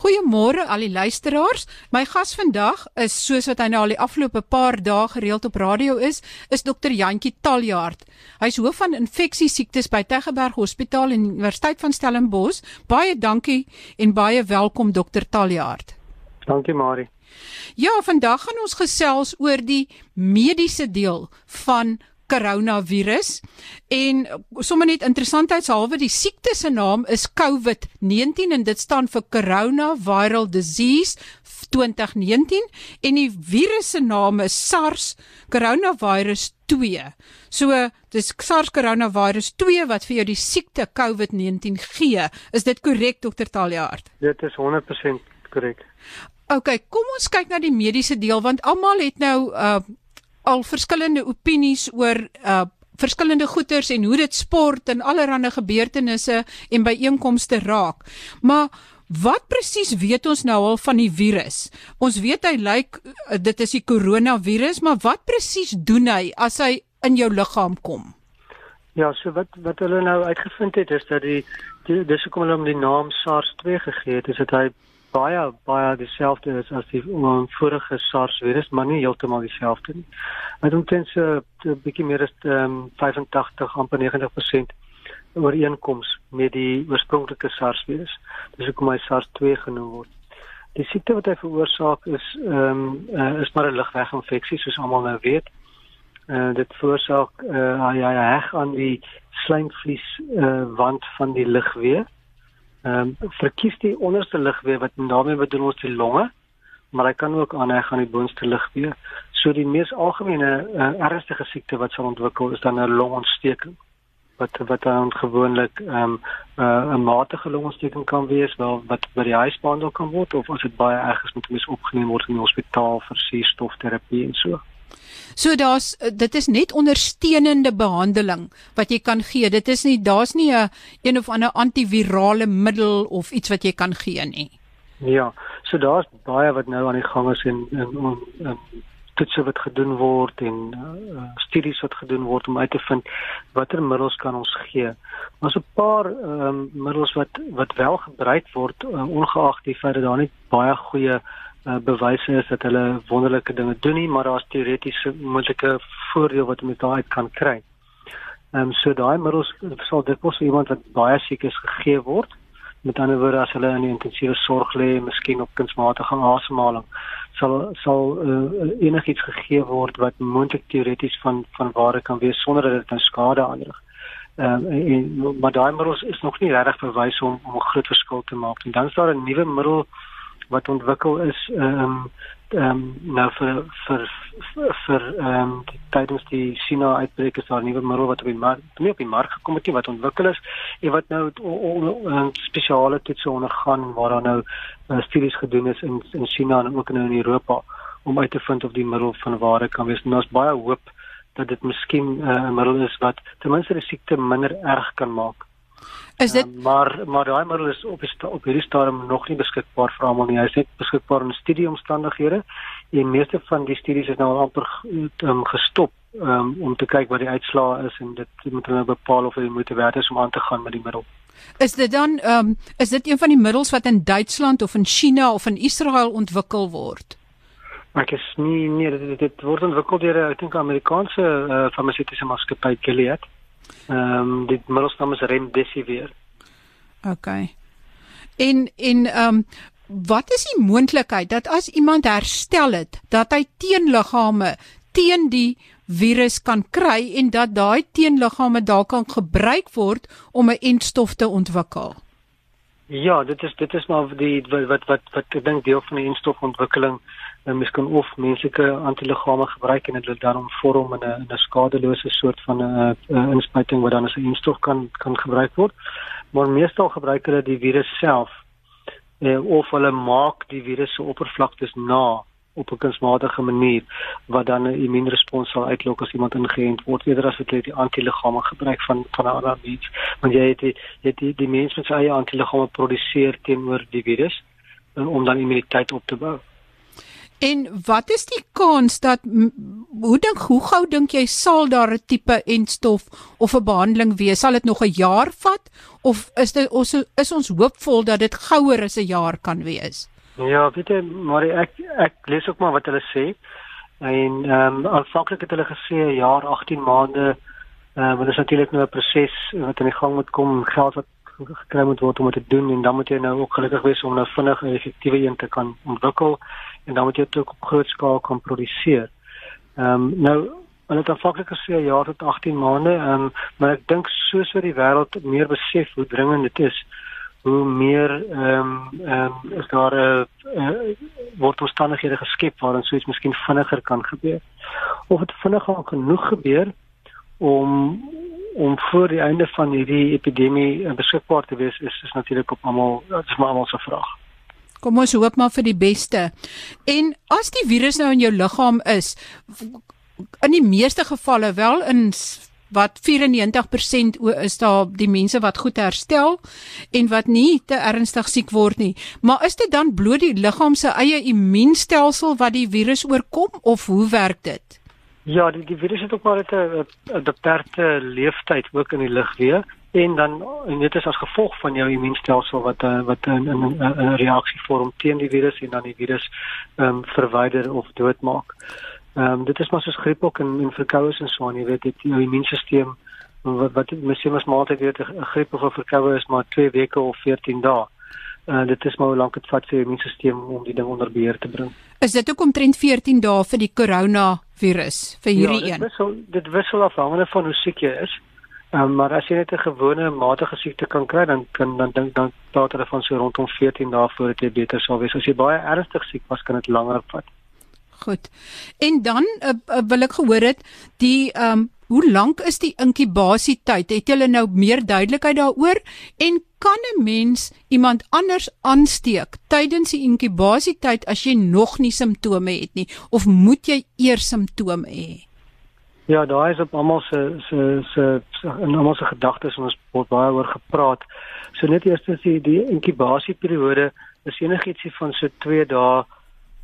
Goeiemôre al die luisteraars. My gas vandag is soos wat hy nou al die afgelope paar dae gereeld op radio is, is dokter Jantjie Taljaard. Hy's hoof van infeksiesiektes by Tygerberg Hospitaal en Universiteit van Stellenbosch. Baie dankie en baie welkom dokter Taljaard. Dankie Marie. Ja, vandag gaan ons gesels oor die mediese deel van coronavirus en sommer net interessantheidshalwe die siekte se naam is COVID-19 en dit staan vir coronaviral disease 2019 en die virus se naam is SARS coronavirus 2. So dis SARS coronavirus 2 wat vir jou die siekte COVID-19 gee. Is dit korrek Dr. Taljaard? Dit is 100% korrek. OK, kom ons kyk na die mediese deel want almal het nou uh al verskillende opinies oor uh verskillende goeters en hoe dit sport en allerlei gebeurtenisse en byeenkomste raak. Maar wat presies weet ons nou al van die virus? Ons weet hy lyk uh, dit is die koronavirus, maar wat presies doen hy as hy in jou liggaam kom? Ja, so wat wat hulle nou uitgevind het is dat die, die dis hoekom hulle hom die naam SARS-2 gegee het, is dat hy baie baie dieselfde is as die um, vorige SARS virus, maar nie heeltemal dieselfde nie. Met omtrent so 'n bietjie meer as um, 85 amper 90% ooreenkoms met die oorspronklike SARS virus. Dis hoekom hy SARS-2 genoem word. Die siekte wat hy veroorsaak is ehm um, uh, is maar 'n lugweginfeksie soos almal nou weet. Eh uh, dit veroorsaak eh uh, ja ja heg aan die slijmvlies eh uh, wand van die lugweë ehm um, verkies die onderste lugweë wat daarmee bedoel ons die longe, maar hy kan ook aanheg aan die boonste lugweë. So die mees algemene uh, ernstige siekte wat sal ontwikkel is dan 'n longontsteking wat wat dan gewoonlik ehm um, uh, 'n matige longontsteking kan wees wel wat by die huis behandel kan word of as dit baie erg is moet mens opgeneem word in die hospitaal vir suurstofterapie en so. So daar's dit is net ondersteunende behandeling wat jy kan gee. Dit is nie daar's nie 'n een, of ander antivirale middel of iets wat jy kan gee nie. Ja, so daar's baie wat nou aan die gang is en en, en toetse wat gedoen word en uh, studies wat gedoen word om uit te vind watter middels kan ons gee. Daar's 'n paar ehm um, middels wat wat wel gebruik word uh, ongeag die feit dat daar nie baie goeie bewyse is dat hulle wonderlike dinge doen nie, maar daar's teoretiese moontlike voordeel wat mense daaruit kan kry. Ehm um, so daai middels sal dit kos iemand wat baie siek is gegee word. Met ander woorde as hulle in die intensiewe sorg lê, miskien op kunsmatige asemhaling, sal sal uh, enigiets gegee word wat moontlik teoreties van van ware kan wees sonder dat dit 'n skade aanrig. Ehm um, maar daai middels is nog nie regtig bewys om om 'n groot verskil te maak nie. Dan is daar 'n nuwe middel wat ontwikkel is ehm um, ehm um, nou vir vir vir ehm um, tydens die China uitbreek is daar 'n nuwe middel wat op die mark nie op die mark gekom het nie wat ontwikkel is en wat nou spesiale toetse ondergaan waar daar nou uh, studies gedoen is in in China en ook nou in Europa om uit te vind of die middel van ware kan wees. En daar's baie hoop dat dit miskien uh, 'n uh, middel is wat ten minste die siekte minder erg kan maak. Is dit uh, maar maar daai middel is op die op hierdie stadium nog nie beskikbaar vir almal nie. Hy is net beskikbaar in studieomstandighede. Die meeste van die studies is nou amper um, gestop um, om te kyk wat die uitslae is en dit moet hulle bepaal of dit moet werd is om aan te gaan met die middel. Is dit dan ehm um, is dit een van die middels wat in Duitsland of in China of in Israel ontwikkel word? Ek is nie nee dit, dit word ontwikkel deur ek dink Amerikaanse uh, farmaseutiese maatskappy Gilead. Ehm um, die middelnaam is Remdesivir. OK. En en ehm um, wat is die moontlikheid dat as iemand herstel het, dat hy teenliggame teen die virus kan kry en dat daai teenliggame dalk kan gebruik word om 'n entstof te ontwikkel? Ja, dit is dit is maar die wat wat wat, wat ek dink deel van die enstofontwikkeling en mens kan of menslike antiliggame gebruik en dit dan vorm in 'n 'n skadelose soort van 'n inspuiting wat dan as 'n enstof kan kan gebruik word. Maar meestal gebruik hulle die virus self eh, of hulle maak die virus se oppervlaktes na op 'n kunsmatige manier wat dan 'n immuunrespons sal uitlok as iemand ingeënt word eerder as jy die antiliggame gebruik van van 'n ander mens want jy het die jy het die, die mens met sy eie antiliggame produseer teenoor die virus om dan immuniteit op te bou. En wat is die kans dat hoe dink hoe gou dink jy sal daar 'n tipe entstof of 'n behandeling wees? Sal dit nog 'n jaar vat of is dit ons is ons hoopvol dat dit gouer as 'n jaar kan wees? Ja, weet jy, maar ek ek lees ook maar wat hulle sê. En ehm um, aanvanklik het hulle gesê 'n jaar 18 maande Uh, want dit is natuurlik nou 'n proses wat aan die gang moet kom, geld wat gekry moet word om dit te doen en dan moet jy nou ook gelukkig wees om nou vinnig 'n effektiewe een te kan ontwikkel en dan moet jy dit ook op groot skaal kan produseer. Ehm um, nou hulle het aanvanklik gesê 'n jaar tot 18 maande, ehm um, maar ek dink soos wat die wêreld meer besef hoe dringend dit is, hoe meer ehm um, ehm um, is daar 'n uh, uh, word omstandighede geskep waarin so iets miskien vinniger kan gebeur. Of dit vinniger genoeg gebeur om om voor die einde van hierdie epidemie eh, beskikbaar te wees is is natuurlik op almal dit is maar almal se vraag. Kom ons hoop maar vir die beste. En as die virus nou in jou liggaam is, in die meeste gevalle wel in wat 94% is daar die mense wat goed herstel en wat nie te ernstig siek word nie. Maar is dit dan bloot die liggaam se eie immuunstelsel wat die virus oorkom of hoe werk dit? Ja, die die virus het ook maar 'n beperkte leeftyd ook in die lug weer en dan en dit is as gevolg van jou immuunstelsel wat uh, wat 'n 'n 'n reaksie vorm teen die virus en dan die virus ehm um, verwyder of doodmaak. Ehm um, dit is maar soos griep ook en en verkoues en so aan, jy weet dit jou immuunstelsel wat wat miskien as maaltyd weet 'n griep of 'n verkoue is maar 2 weke of 14 dae. Uh, dit is maar hoe lank dit vat vir jou immuunstelsel om die ding onder beheer te bring. Is dit ook omtrent 14 dae vir die corona virus vir hierdie ja, een? Ja, dit wissel dit wissel afhangende van hoe siek jy is. Um, maar as jy net 'n gewone matige siekte kan kry, dan kan dan dink dan praat hulle van so rondom 14 dae voordat jy beter sal wees. As jy baie ernstig siek was, kan dit langer vat. Goed. En dan uh, uh, wil ek gehoor het die ehm um, hoe lank is die inkubasietyd? Het jy nou meer duidelikheid daaroor en kan 'n mens iemand anders aansteek tydens die inkubasietyd as jy nog nie simptome het nie of moet jy eers simptome hê? Ja, daar is op almal se se se in almal se gedagtes ons word baie oor gepraat. So net eers as die die inkubasieperiode is enigietsie van so 2 dae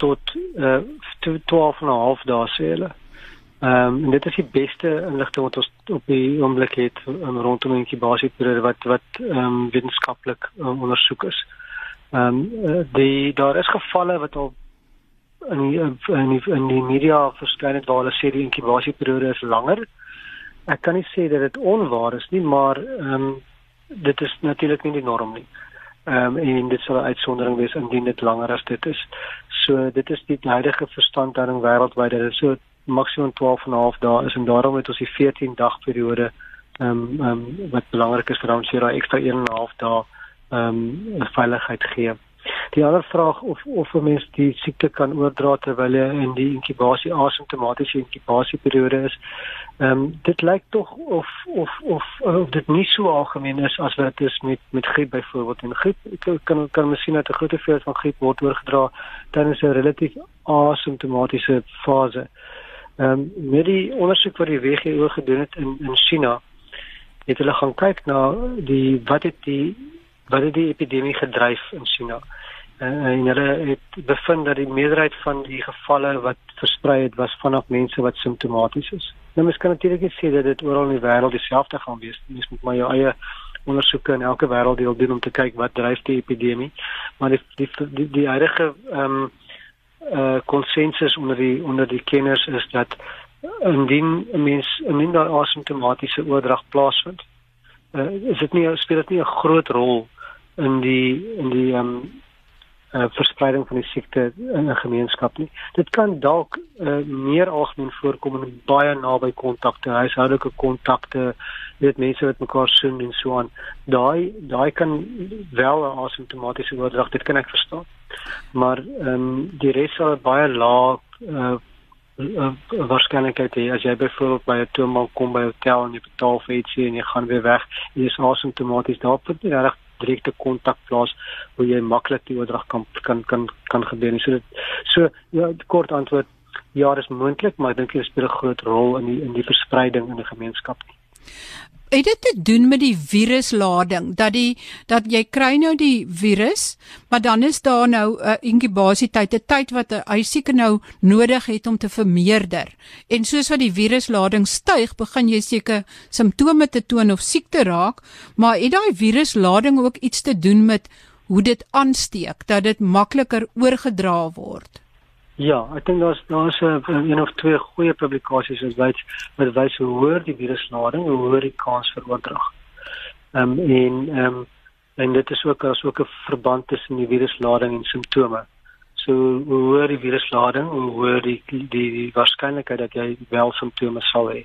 tot uh 12 en 'n half dae sê hulle. Ehm um, en dit is die beste inligting wat ons op die oomblik het um, rondom inkubasieperiode wat wat ehm um, wetenskaplik um, ondersoek is. Ehm um, die daar is gevalle wat al in die, in die, in die media verskyn het waar hulle sê die inkubasieperiode is langer. Ek kan nie sê dat dit onwaar is nie, maar ehm um, dit is natuurlik nie die norm nie. Ehm um, en dit sal 'n uitsondering wees indien dit langer as dit is. So dit is die huidige verstandhouding wêreldwyd dat dit so maksimum 12 en 'n half dae is en daarom het ons die 14 dag periode ehm um, ehm um, wat belangrik is vir ons hier daai ekstra 1 en 'n half dae ehm um, veiligheid gee. Die ander vraag of of 'n mens die siekte kan oordra terwyl hy in die inkubasie asymptomatiese inkubasieperiode is. Ehm um, dit lyk tog of of of of dit nie so algemeen is as wat dit is met met griep byvoorbeeld. En griep kan kan mens sien dat 'n groot deel van griep word oorgedra tydens 'n relatief asymptomatiese fase. Ehm um, met die ondersoek wat die WHO gedoen het in in China, het hulle gaan kyk na die wat het die wat het die epidemie gedryf in China. Uh, en hulle het bevind dat die meerderheid van die gevalle wat versprei het was vanaf mense wat simptomaties is. Nou mens kan natuurlik nie sê dat dit oral in die wêreld dieselfde gaan wees nie. Mens moet maar jou eie ondersoeke in elke wêrelddeel doen om te kyk wat dryf die epidemie. Maar die die die, die huidige ehm um, uh konsensus onder die onder die kenners is dat indien 'n mens indien daar asymptomatiese oordrag plaasvind, uh, is dit nie speel dit nie 'n groot rol in die in die um uh, verspreiding van die siekte in 'n gemeenskap nie. Dit kan dalk uh, meer algemeen voorkom in baie naby kontakte, huishoudelike kontakte, weet mense wat mekaar sien en so aan. Daai daai kan wel 'n asymptomatiese oordrag, dit kan ek verstaan maar ehm um, die res sal baie laag uh, uh, waarskynlikheid hê as jy byvoorbeeld by 'n toonbank kom by 'n hotel en jy betaal vir ietsie en jy gaan weer weg en jy is asymptomaties daar vind jy reg direkte kontak plaas waar jy maklik die oordrag kan kan kan kan gebeur. So dit so ja kort antwoord ja, dit is moontlik, maar ek dink dit speel 'n groot rol in die in die verspreiding in die gemeenskap. Het dit te doen met die viruslading dat die dat jy kry nou die virus, maar dan is daar nou 'n uh, inkubasietyd, 'n tyd wat hy seker nou nodig het om te vermeerder. En soos wat die viruslading styg, begin jy seker simptome te toon of siek te raak, maar het daai viruslading ook iets te doen met hoe dit aansteek dat dit makliker oorgedra word? Ja, ek dink daar's daar's 'n uh, een of twee goeie publikasies wat wys wat wys hoe hoër die viruslading, hoe hoër die kans vir oordrag. Ehm um, en ehm um, en dit is ook as ook 'n verband tussen die viruslading en simptome. So hoe hoër die viruslading, hoe hoër die die, die waarskynlikheid dat jy wel simptome sal hê.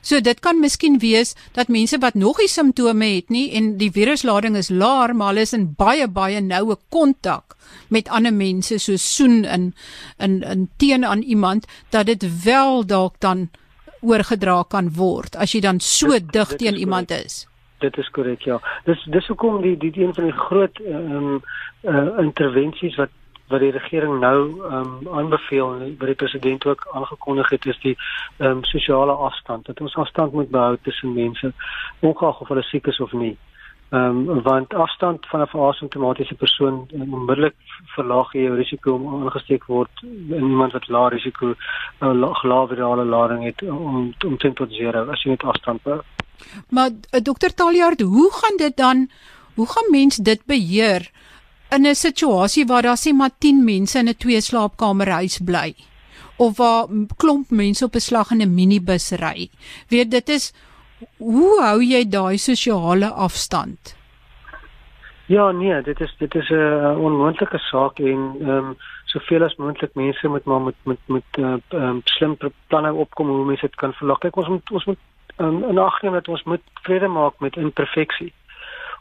So dit kan miskien wees dat mense wat nog nie simptome het nie en die viruslading is laer, maar hulle is in baie baie noue kontak met ander mense so soen in in in teen aan iemand dat dit wel dalk dan oorgedra kan word as jy dan so dit, dig teen iemand is. Dit is korrek ja. Dis dis hoekom die die een van die groot ehm um, uh, intervensies wat wat die regering nou ehm um, aanbeveel en wat die president ook aangekondig het is die ehm um, sosiale afstand. Dat ons afstand moet behou tussen mense ongeag of hulle siek is of nie. Ehm um, want afstand van 'n asymptomatiese persoon onmiddellik verlaag jou risiko om aangesteek word in iemand wat lae risiko uh, lae virale lading het om om teen tot 0 as jy net afstand behou. Maar uh, dokter Taljaard, hoe gaan dit dan hoe gaan mens dit beheer? In 'n situasie waar daar sê maar 10 mense in 'n twee slaapkamer huis bly of waar klomp mense op 'n slag in 'n minibus ry. Weet dit is hoe hou jy daai sosiale afstand? Ja, nee, dit is dit is 'n onmoontlike saak en ehm um, soveel as moontlik mense moet maar met met met ehm uh, um, slim planne opkom hoe mense dit kan verlaag. Kyk, ons moet ons moet um, in ag neem dat ons moet vrede maak met imperfeksie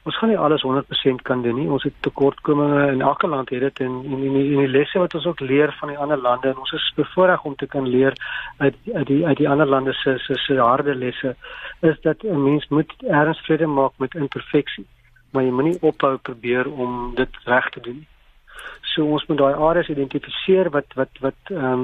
ons gaan nie alles 100% kan doen nie. Ons het tekortkominge in elke land het dit en in in die, die lesse wat ons ook leer van die ander lande en ons is bevoorreg om te kan leer uit uit die uit die ander lande se se se harde lesse is dat 'n mens moet erns vrede maak met imperfeksie. Maar jy moenie ophou probeer om dit reg te doen nie. So ons moet daai areas identifiseer wat wat wat ehm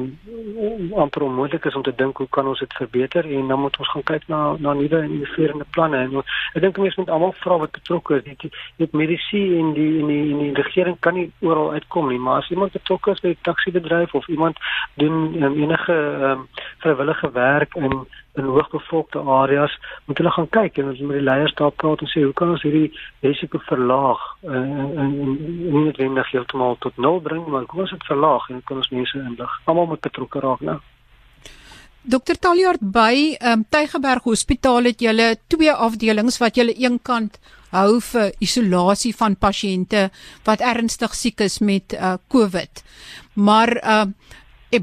um, amper onmoontlik is om te dink hoe kan ons dit verbeter en dan moet ons gaan kyk na na nuwe en innoverende planne en ek dink mense moet almal vra wat betrokke is. Dit dit medisy en die en die en die regering kan nie oral uitkom nie, maar as iemand betrokke is by 'n taxi-bedryf of iemand doen um, enige ehm um, vrywillige werk in in hoogbevolkte areas moet hulle gaan kyk en ons moet die leiers daar praat en sê hoe kan ons hierdie risiko verlaag uh, en nie noodwendig heeltemal tot nul bring maar hoe ons dit verlaag en kan ons mense inlig almal moet betrokke raak nou Dokter Taljaard by um, Tygerberg Hospitaal het julle twee afdelings wat julle eenkant hou vir isolasie van pasiënte wat ernstig siek is met uh, COVID. Maar uh,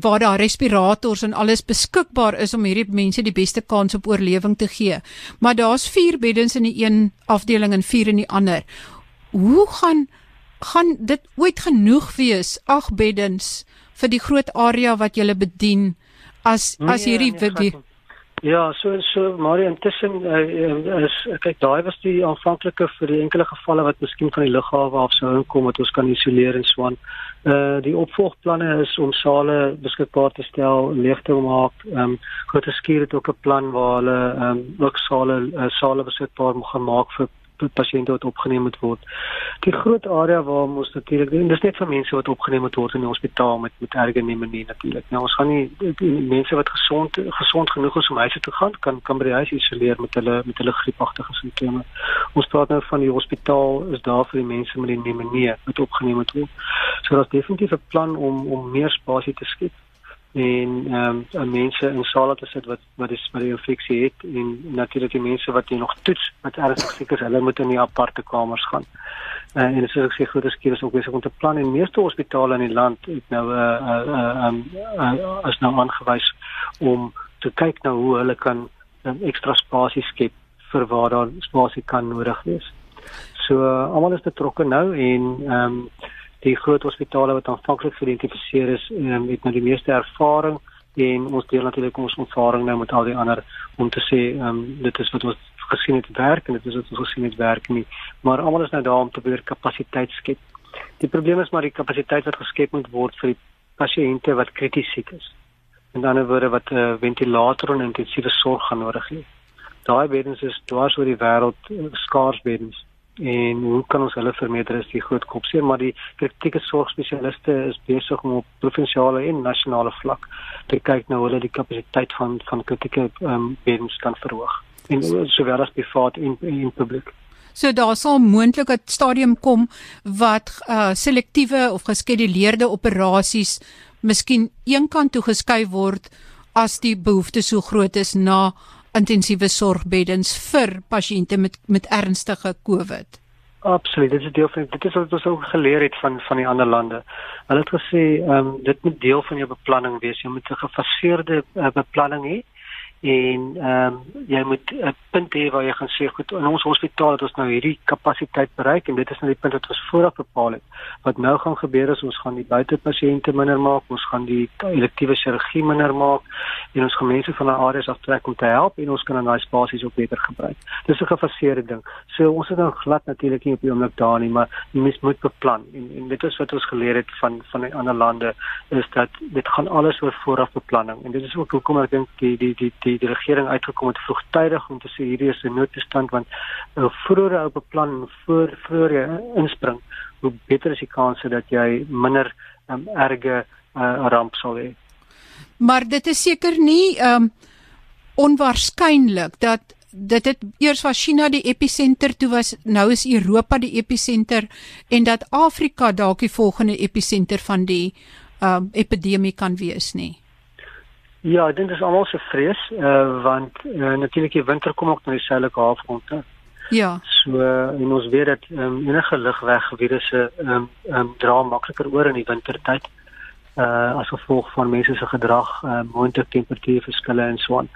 waar daar respirators en alles beskikbaar is om hierdie mense die beste kans op oorlewing te gee. Maar daar's 4 beddens in die een afdeling en 4 in die ander. Hoe gaan gaan dit ooit genoeg wees? 8 beddens vir die groot area wat jy bedien as nee, as hierdie nee, nee, Ja, so so maar intussen uh, is kyk daai was die aanvanklike vir die enkele gevalle wat miskien van die lughawe af sou inkom wat ons kan isoleer en swaan. Uh die opvolgplanne is om sale beskikbaar te stel, leeg te maak. Ehm um, Grote Skuur het ook 'n plan waar hulle ehm um, ook sale uh, sale beskikbaar moet gemaak vir pasiënte wat opgeneem moet word. Die groot area waar ons natuurlik doen, dis net vir mense wat opgeneem moet word in die hospitaal met met erge pneumonie natuurlik. Nou ons gaan nie die, die mense wat gesond gesond genoeg is om huis toe te gaan kan kan by die huis isoleer met hulle met hulle griepagtige simptome. Ons praat nou van die hospitaal is daar vir die mense met die pneumonie wat opgeneem moet word. So daar's definitief 'n plan om om meer spasie te skep en ehm um, mense in sale te sit wat wat die wat die infeksie het en natuurlik die mense wat jy nog toets wat ernstig siek is, hulle moet in die aparte kamers gaan. Uh, en dit is ook seker dat skiers ook besig om te plan en meeste hospitale in die land het nou 'n uh, uh, uh, um, uh, as nou aangewys om te kyk na hoe hulle kan um, ekstra spasie skep vir waar daar spasie kan nodig wees. So uh, almal is betrokke nou en ehm um, die groot hospitale wat aanvanklik geïdentifiseer is, um, het nou die meeste ervaring en ons deel natuurlik ons ervaring nou met al die ander om te sê um, dit is wat ons gesien het werk en dit is wat ons gesien het werk nie. Maar almal is nou daar om te probeer kapasiteit skep. Die probleem is maar die kapasiteit wat geskep moet word vir die pasiënte wat krities siek is. En dan word wat 'n uh, ventilator en intensiewe sorg gaan nodig hê. Daai beddens is dwars oor die wêreld uh, skaars beddens en hoe kan ons hulle vermeerder is die groot kopseer maar die kritieke sorgspesialiste is besig om op provinsiale en nasionale vlak te kyk na hoe hulle die kapasiteit van van kritieke um, beddens kan verhoog. En sowel as privaat en en publiek. So daar sal moontlik 'n stadium kom wat uh selektiewe of geskeduleerde operasies miskien eenkant toe geskuif word as die behoefte so groot is na intensiewe sorgbeddens vir pasiënte met met ernstige COVID. Absoluut, dit is deel van dit is wat ons ook geleer het van van die ander lande. Hulle het gesê, ehm um, dit moet deel van jou beplanning wees. Jy moet 'n gefaseerde uh, beplanning hê en ehm um, jy moet 'n punt hê waar jy gaan sê goed in ons hospitaal het ons nou hierdie kapasiteit bereik en dit is nou die punt wat ons vooraf bepaal het. Wat nou gaan gebeur is ons gaan die buitepasiënte minder maak, ons gaan die elektiewe chirurgie minder maak en ons gaan mense van 'n areas aftrek om te help en ons kan dan daai spasies ook beter gebruik. Dis 'n gefaseerde ding. So ons het nou glad natuurlik nie op die oomblik daar nie, maar mens moet beplan en en dit is wat ons geleer het van van die ander lande is dat dit gaan alles oor vooraf beplanning en dit is ook hoekom ek dink die die die, die die die regering uitgekom het vroegtydig om te sê hierdie is 'n noodtoestand want hoe vroeër op 'n plan voor vroeër inspring, hoe beter is die kans dat jy minder um, erge uh, ramp sal hê. Maar dit is seker nie um onwaarskynlik dat dit het eers was China die episenter toe was nou is Europa die episenter en dat Afrika dalk die volgende episenter van die um epidemie kan wees nie. Ja, ek dink dit is almal se vrees, uh, want uh, natuurlik die winter kom ook na die suidelike halfrond. Ja. So uh, en ons weet dat um, enige ligwegvirusse ehm um, um, dra makliker oor in die wintertyd. Uh as gevolg van mense se gedrag, uh, moontlik temperatuurverskille en so aan.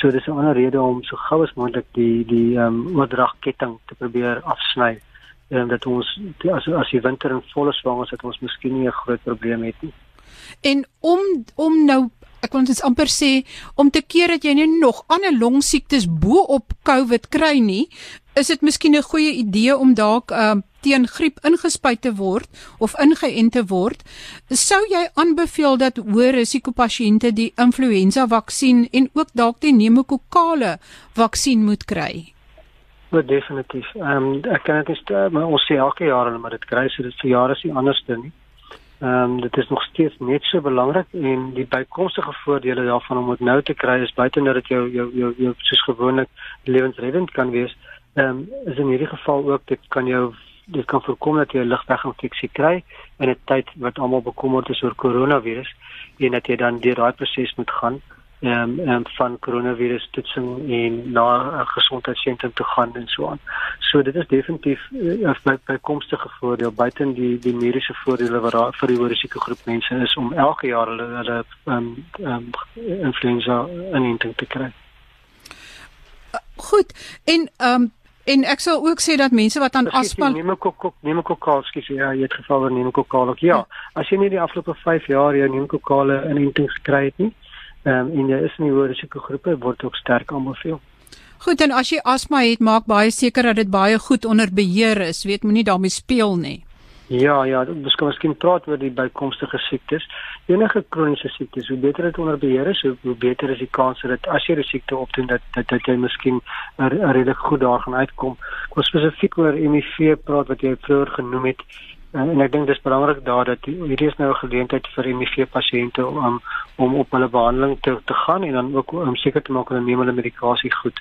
So dis 'n ander rede om so gou as moontlik die die ehm um, oordragketting te probeer afsny. En um, dat ons die, as as die winter in volle swang is, dat ons miskien nie 'n groot probleem het nie. En om om nou ek wil net amper sê om te keer dat jy nie nog ander longsiektes bo op COVID kry nie, is dit miskien 'n goeie idee om dalk uh, teen griep ingespuit te word of ingeënt te word. Sou jy aanbeveel dat hoë risiko pasiënte die influenza vaksin en ook dalk die pneumokokale vaksin moet kry? Ja, definitief. Ehm um, ek kan dit nie maar ons sê elke jaar hulle maar dit kry so dit vir jare is nie anders nie. Ehm um, dit is nog steeds net so belangrik en die bykomstige voordele daarvan om dit nou te kry is buite nou dat jou jou jou jou soos gewoonlik lewensreddend kan wees. Ehm um, is in hierdie geval ook dit kan jou dit kan voorkom dat jy 'n ligweginfeksie kry in 'n tyd wat almal bekommerd is oor koronavirus en dat jy dan deur daai proses moet gaan ehm um, um, van coronavirus toetsing en na 'n gesondheidssentrum toe gaan en so aan. So dit is definitief 'n uh, by, bykomstige voordeel buite die die mediese voordele wat daar vir die risikogroep mense is om elke jaar hulle hulle ehm um, um, influenza inenting te kry. Goed. En ehm um, en ek sou ook sê dat mense wat aan asma neem ek ook ook neem ek ook skies ja jy het geval oor neem ek ook kaal ook ja, ja as jy nie die afgelope 5 jaar jou neem ek ook kaal inenting gekry het nie Ehm um, en jy is in die hoë risikogroepe word ook sterk aanbeveel. Goed en as jy asma het, maak baie seker dat dit baie goed onder beheer is. Weet moenie daarmee speel nie. Ja, ja, ons kan miskien praat oor die bykomstige siektes. Enige kroniese siektes, hoe beter dit onder beheer is, hoe, hoe beter is die kans dat as jy 'n siekte opdoen dat dat, dat jy miskien redelik goed daar gaan uitkom. Ek wil spesifiek oor HIV praat wat jy vroeër genoem het. En, en ek dink dis belangrik daar dat hierdie is nou 'n geleentheid vir HIV pasiënte om om op hulle behandeling te te gaan en dan ook om seker te maak hulle neem hulle medikasie goed.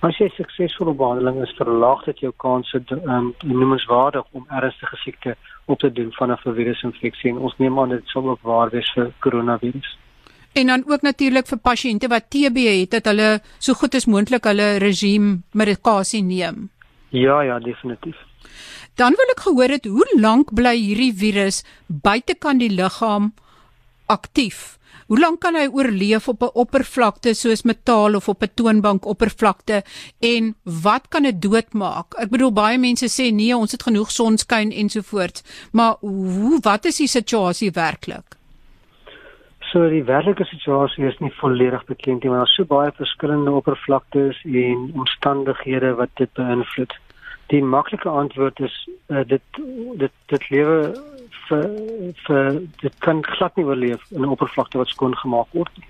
As jy suksesvol op behandeling is, verlaag dit jou kanse um, noemenswaardig om ernstige siekte op te doen van 'n virusinfeksie en ons neem aan dit sal ook waar wees vir koronavirus. En dan ook natuurlik vir pasiënte wat TB het, dat hulle so goed as moontlik hulle regime medikasie neem. Ja, ja, definitief. Dan wil ek gehoor het hoe lank bly hierdie virus buitekant die liggaam aktief? Hoe lank kan hy oorleef op 'n oppervlakte soos metaal of op 'n toonbank oppervlakte en wat kan dit doodmaak? Ek bedoel baie mense sê nee, ons het genoeg sonskyn ensovoorts, maar hoe wat is die situasie werklik? So die werklike situasie is nie volledig bekend nie, maar daar is so baie verskillende oppervlaktes en omstandighede wat dit beïnvloed. Die maklike antwoord is uh, dit dit dit lewe vir vir dit kan glad nie oorleef in 'n oppervlakte wat skoon gemaak word nie.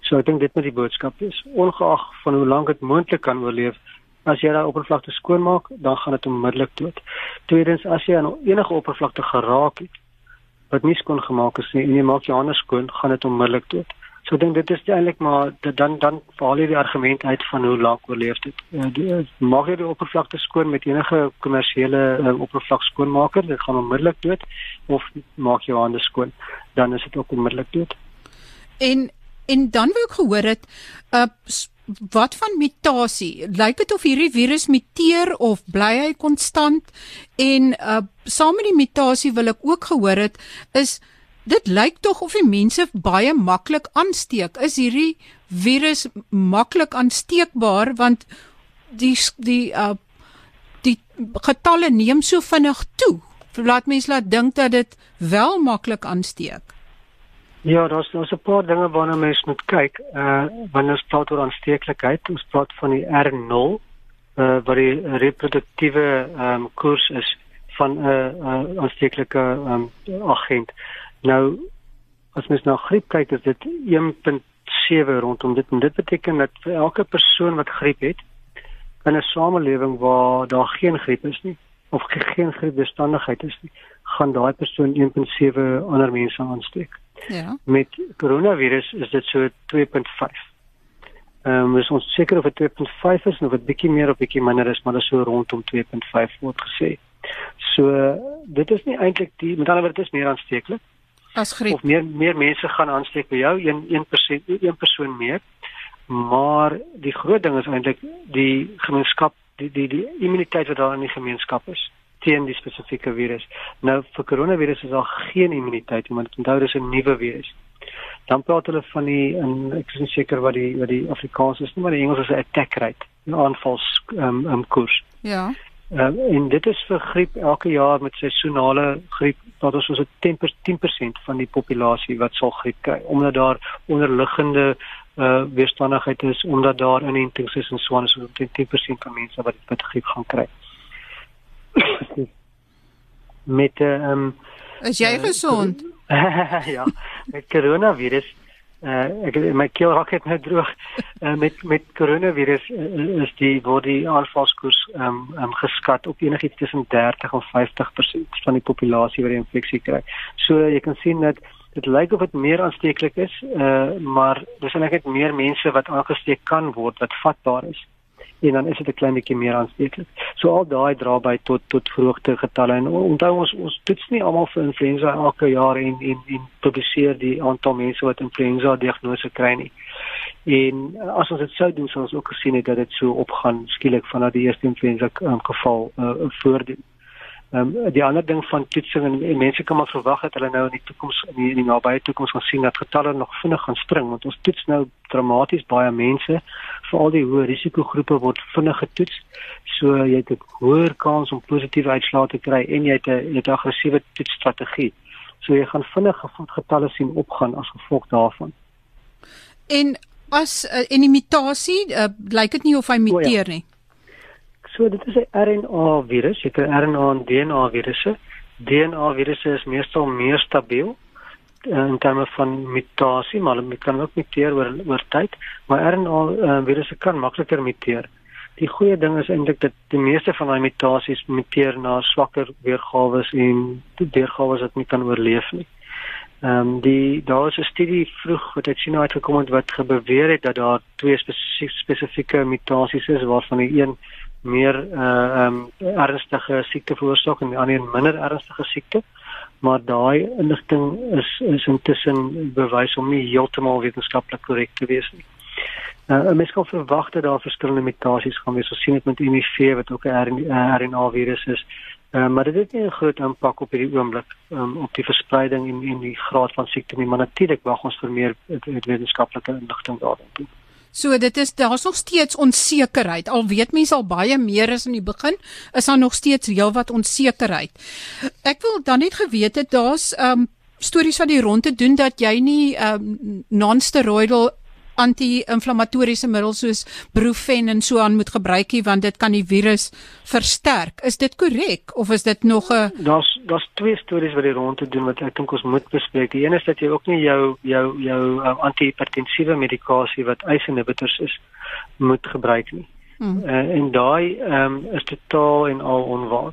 So ek dink dit moet die boodskap wees. Ongeag van hoe lank dit moontlik kan oorleef, as jy daai oppervlakte skoonmaak, dan gaan dit onmiddellik dood. Tweedens, as jy aan enige oppervlakte geraak het wat nie skoon gemaak is nie en jy maak jou hande skoon, gaan dit onmiddellik dood. So dink dit is eintlik maar dit dan dan val jy die argument uit van hoe lank oorleef dit. Uh, maak jy die oppervlakte skoon met enige kommersiële uh, oppervlak skoonmaker, dit gaan onmiddellik dood of maak jou hande skoon, dan is dit ook onmiddellik dood. En en dan wou ek gehoor het uh wat van mutasie? Lyk dit of hierdie virus muteer of bly hy konstant? En uh saam met die mutasie wil ek ook gehoor het is dit lyk tog of die mense baie maklik aansteek. Is hierdie virus maklik aansteekbaar want die die uh die getalle neem so vinnig toe. Laat mense laat dink dat dit wel maklik aansteek. Ja, daar's daar's 'n paar dinge waarna mens moet kyk. Uh wanneer ons praat oor aansteeklikheid, ons praat van die R0, uh wat die reproduktiewe ehm um, koers is van 'n uh, uh, aansteeklike ehm um, agent. Nou as mens na griep kyk, is dit 1.7 rondom dit en dit beteken dat vir elke persoon wat griep het in 'n samelewing waar daar geen griep is nie of geen griepbestandigheid is nie, gaan daai persoon 1.7 ander mense aansteek. Ja. Met koronavirus is dit so 2.5. Ehm um, ons seker of dit 2.5 is of dit bietjie meer of bietjie minder is, maar dit is so rondom 2.5 word gesê. So dit is nie eintlik die met ander woorde dit is meer aansteeklik. As griep. Of meer meer mense gaan aansteek by jou, 1 1% 1 persoon meer. Maar die groot ding is eintlik die gemeenskap, die die die immuniteit wat daar in die gemeenskap is teen die spesifieke virus. Nou vir koronavirus is daar geen immuniteit nie, want onthou dis 'n nuwe virus. Dan praat hulle van die en ek is nie seker wat die wat die Afrikaans is nie, maar die Engels is 'n attack rate, 'n aanvals ehm um, um, koers. Ja. Ehm uh, en dit is vir griep elke jaar met seisonale griep, wat ons so 10% 10% van die populasie wat sal griep kry, omdat daar onderliggende uh weerstandigheid is omdat daar inentings is en so aan so 10% van mense wat dit met griep gaan kry met 'n um, ehm, Is jy uh, gesond? ja, met koronavirus uh ek my keel raak net nou droog. Uh, met met koronavirus uh, is die word die aanvalskoers um, um geskat op enigiets tussen 30 en 50% van die populasie wat die infeksie kry. So jy kan sien dat dit lyk of dit meer aansteeklik is, uh maar dis eintlik meer mense wat aangesteek kan word wat vatbaar is en dan is dit 'n klein bietjie meer aansteeklik. So al daai dra by tot tot verhoogde getalle en onthou ons ons toets nie almal vir influenza elke jaar en en en publiseer die aantal mense wat influenza diagnose kry nie. En as ons dit sou doen sou ons ook gesien het dat dit so opgaan skielik vanaf die eerste influenza um, geval uh, voordoen. Ehm um, die ander ding van toetsing en, en mense kan maar verwag dat hulle nou in die toekoms in die, in die nabye toekoms gaan sien dat getalle nog vinnig gaan spring want ons toets nou dramaties baie mense veral die hoë risikogroepe word vinnig getoets. So jy het 'n hoër kans om positiewe uitslae te kry en jy het 'n jy het 'n aggressiewe toetsstrategie. So jy gaan vinnig getalle sien opgaan as gevolg daarvan. En as uh, en die mutasie uh, lyk dit nie of hy muteer oh, ja. nie? So dit is 'n RNA virus, jy kry RNA en DNA virusse. DNA virusse is meestal meer stabiel eh, in terme van mutasie, maar hulle kan ook muteer oor oor tyd, maar RNA uh, virusse kan makliker muteer. Die goeie ding is eintlik dat die meeste van daai mutasies muteer na swakker weergawe en weergawe wat nie kan oorleef nie. Ehm um, die daar is 'n studie vroeg wat uit China uitgekom het wat gebeweer het dat daar twee spesifieke mutasies is waarvan die een meer uh um ernstige siekte veroorsaak en die ander minder ernstige siekte. Maar daai inligting is is intussen bewys om nie heeltemal wetenskaplik korrek te wees nie. Uh mens kan verwag dat daar verskillende mutasies gaan wees. Ons sien dit met HIV wat ook 'n RNA virus is. Uh, maar dit het nie 'n groot impak op hierdie oomblik um, op die verspreiding en en die graad van siekte nie, maar natuurlik wag ons vir meer wetenskaplike inligting daaroor. So dit is daar's nog steeds onsekerheid. Al weet mense al baie meer as in die begin, is daar nog steeds heelwat onsekerheid. Ek wil dan net geweet het daar's um stories wat die rondte doen dat jy nie um non-steroidal anti-inflammatoriese middels soos Brufen en so aan moet gebruik nie want dit kan die virus versterk. Is dit korrek of is dit nog 'n Daar's daar's twee stories wat die rond te doen wat ek dink ons moet bespreek. Die een is dat jy ook nie jou jou jou um, antihipertensiewe medikasie wat ACE inhibitors is moet gebruik nie. Hmm. Uh, en daai ehm um, is totaal en al onwaar.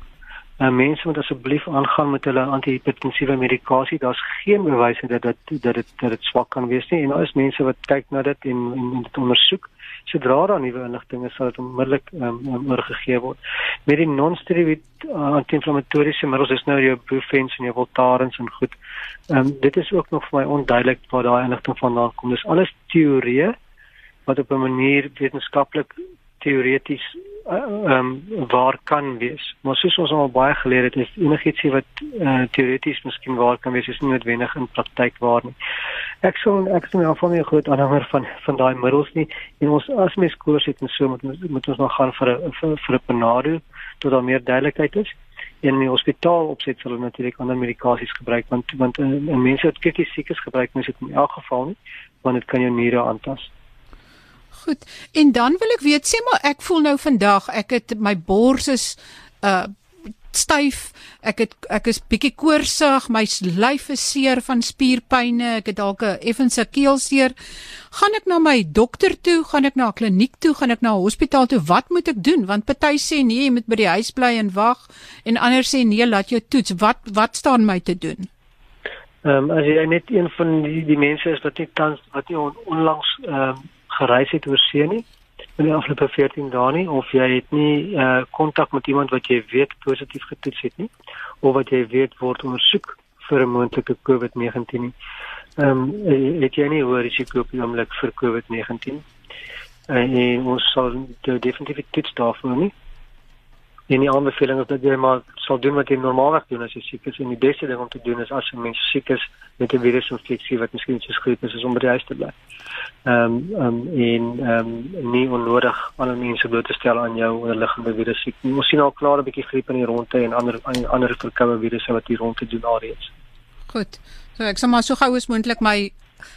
Uh, mense moet asseblief aangaan met hulle antihipertensiewe medikasie. Daar's geen bewyse dat dit dat dit dat dit swak kan wees nie. En daar is mense wat kyk na dit en en, en dit ondersoek. Sodra daar nuwe inligting is, sal dit onmiddellik ehm um, oorgegee word. Met die non-steroid uh, anti-inflammatoriese middels is nou jou Brufen en jou Voltarens en goed. Ehm um, dit is ook nog vir my onduidelik waar daai inligting vandaan kom. Dis alles teorieë wat op 'n manier wetenskaplik teoreties ehm uh, um, waar kan wees. Maar soos ons al baie geleer het, is enigiets wat uh, teoreties miskien waar kan wees, is nie noodwendig in praktyk waar nie. Ek sou ek sou nou van my groot aanhanger van van daai middels nie. En ons as mens koers het en so moet moet ons nog gaan vir 'n vir, vir 'n panado tot daar meer duidelikheid is. En in die hospitaal opset sal hulle natuurlik ander medikasies gebruik want want in, in mense wat krities siek is gebruik mense dit in elk geval nie want dit kan jou niere aantas. Goed. En dan wil ek weet, sê maar ek voel nou vandag ek het my bors is uh styf. Ek het ek is bietjie koorsig, my lyf is seer van spierpynne, ek het dalk 'n effense keelseer. Gaan ek na my dokter toe, gaan ek na 'n kliniek toe, gaan ek na 'n hospitaal toe? Wat moet ek doen? Want party sê nee, jy moet by die huis bly en wag en ander sê nee, laat jou toets. Wat wat staan my te doen? Ehm um, as jy net een van die die mense is wat nie tans wat nie on, onlangs ehm um, gereis het oor see nie in die afgelope 14 dae nie of jy het nie uh kontak met iemand wat jy weet positief getoets het nie of wat jy weet word ondersoek vir 'n moontlike COVID-19 nie. Ehm um, het jy nie hoë risiko op die oomblik vir COVID-19? Uh, en ons sal definitief toets daarvoor nie. En die aanbeveling is dat jy maar sal doen wat jy normaalweg doen as jy siek is en die beste ding om te doen is as 'n mens siek is met 'n virusinfeksie wat miskien soos griep is, is om by die huis te bly. Ehm um, um, en ehm um, nie onnodig ander mense bloot te stel aan jou onderliggende virus siek. Ons sien al klaar 'n bietjie griep in die rondte en ander ander verkoue virusse wat hier rondte doen alreeds. Goed. So ek sal maar so gou as moontlik my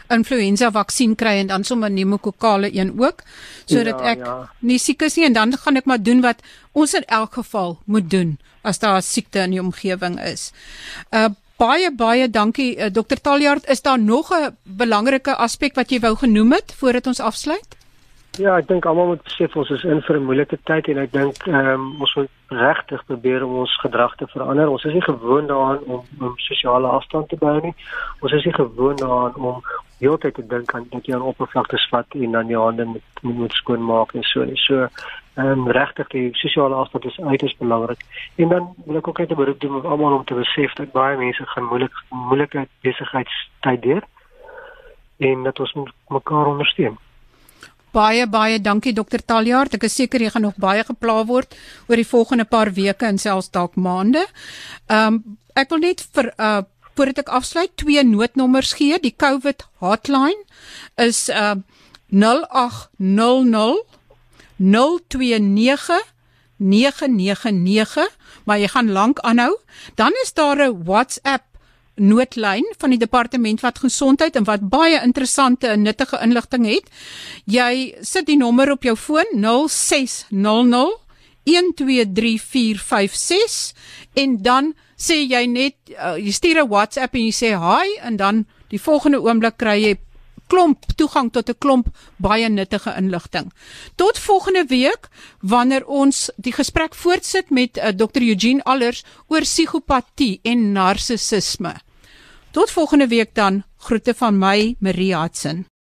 influenza vaksin kry en dan sommer pneumokokale een ook sodat ja, ek ja. nie siek is nie en dan gaan ek maar doen wat ons in elk geval moet doen as daar 'n siekte in die omgewing is. Uh baie baie dankie uh, Dr Taljaard is daar nog 'n belangrike aspek wat jy wou genoem het voordat ons afsluit? Ja, ek dink almal moet sê ons is in vir 'n moeilike tyd en ek dink ehm um, ons moet regtig probeer om ons gedrag te verander. Ons is nie gewoond daaraan om om sosiale afstand te bou nie. Ons is nie gewoond daaraan om heeltyd te dink aan dat jy aan oppervlaktes vat en dan jou hande moet moet skoon maak en so. So ehm um, regtig die sosiale afstand is uiters belangrik. En dan wil ek ook net 'n beroep doen op almal om te besef dat baie mense gaan moeilik moeilike besigheidstyd deur en dat ons mekaar ondersteun. Baie baie dankie dokter Taljaard. Ek is seker jy gaan nog baie gepla word oor die volgende paar weke en selfs dalk maande. Ehm um, ek wil net vir uh voordat ek afsluit twee noodnommers gee. Die COVID hotline is uh 0800 029 999, maar jy gaan lank aanhou. Dan is daar 'n WhatsApp noodlyn van die departement wat gesondheid en wat baie interessante en nuttige inligting het. Jy sit die nommer op jou foon 0600 123456 en dan sê jy net uh, jy stuur 'n WhatsApp en jy sê hi en dan die volgende oomblik kry jy klomp toegang tot 'n klomp baie nuttige inligting. Tot volgende week wanneer ons die gesprek voortsit met uh, Dr Eugene Allers oor psigopatie en narcissisme. Tot volgende week dan. Groete van my, Marie Hudson.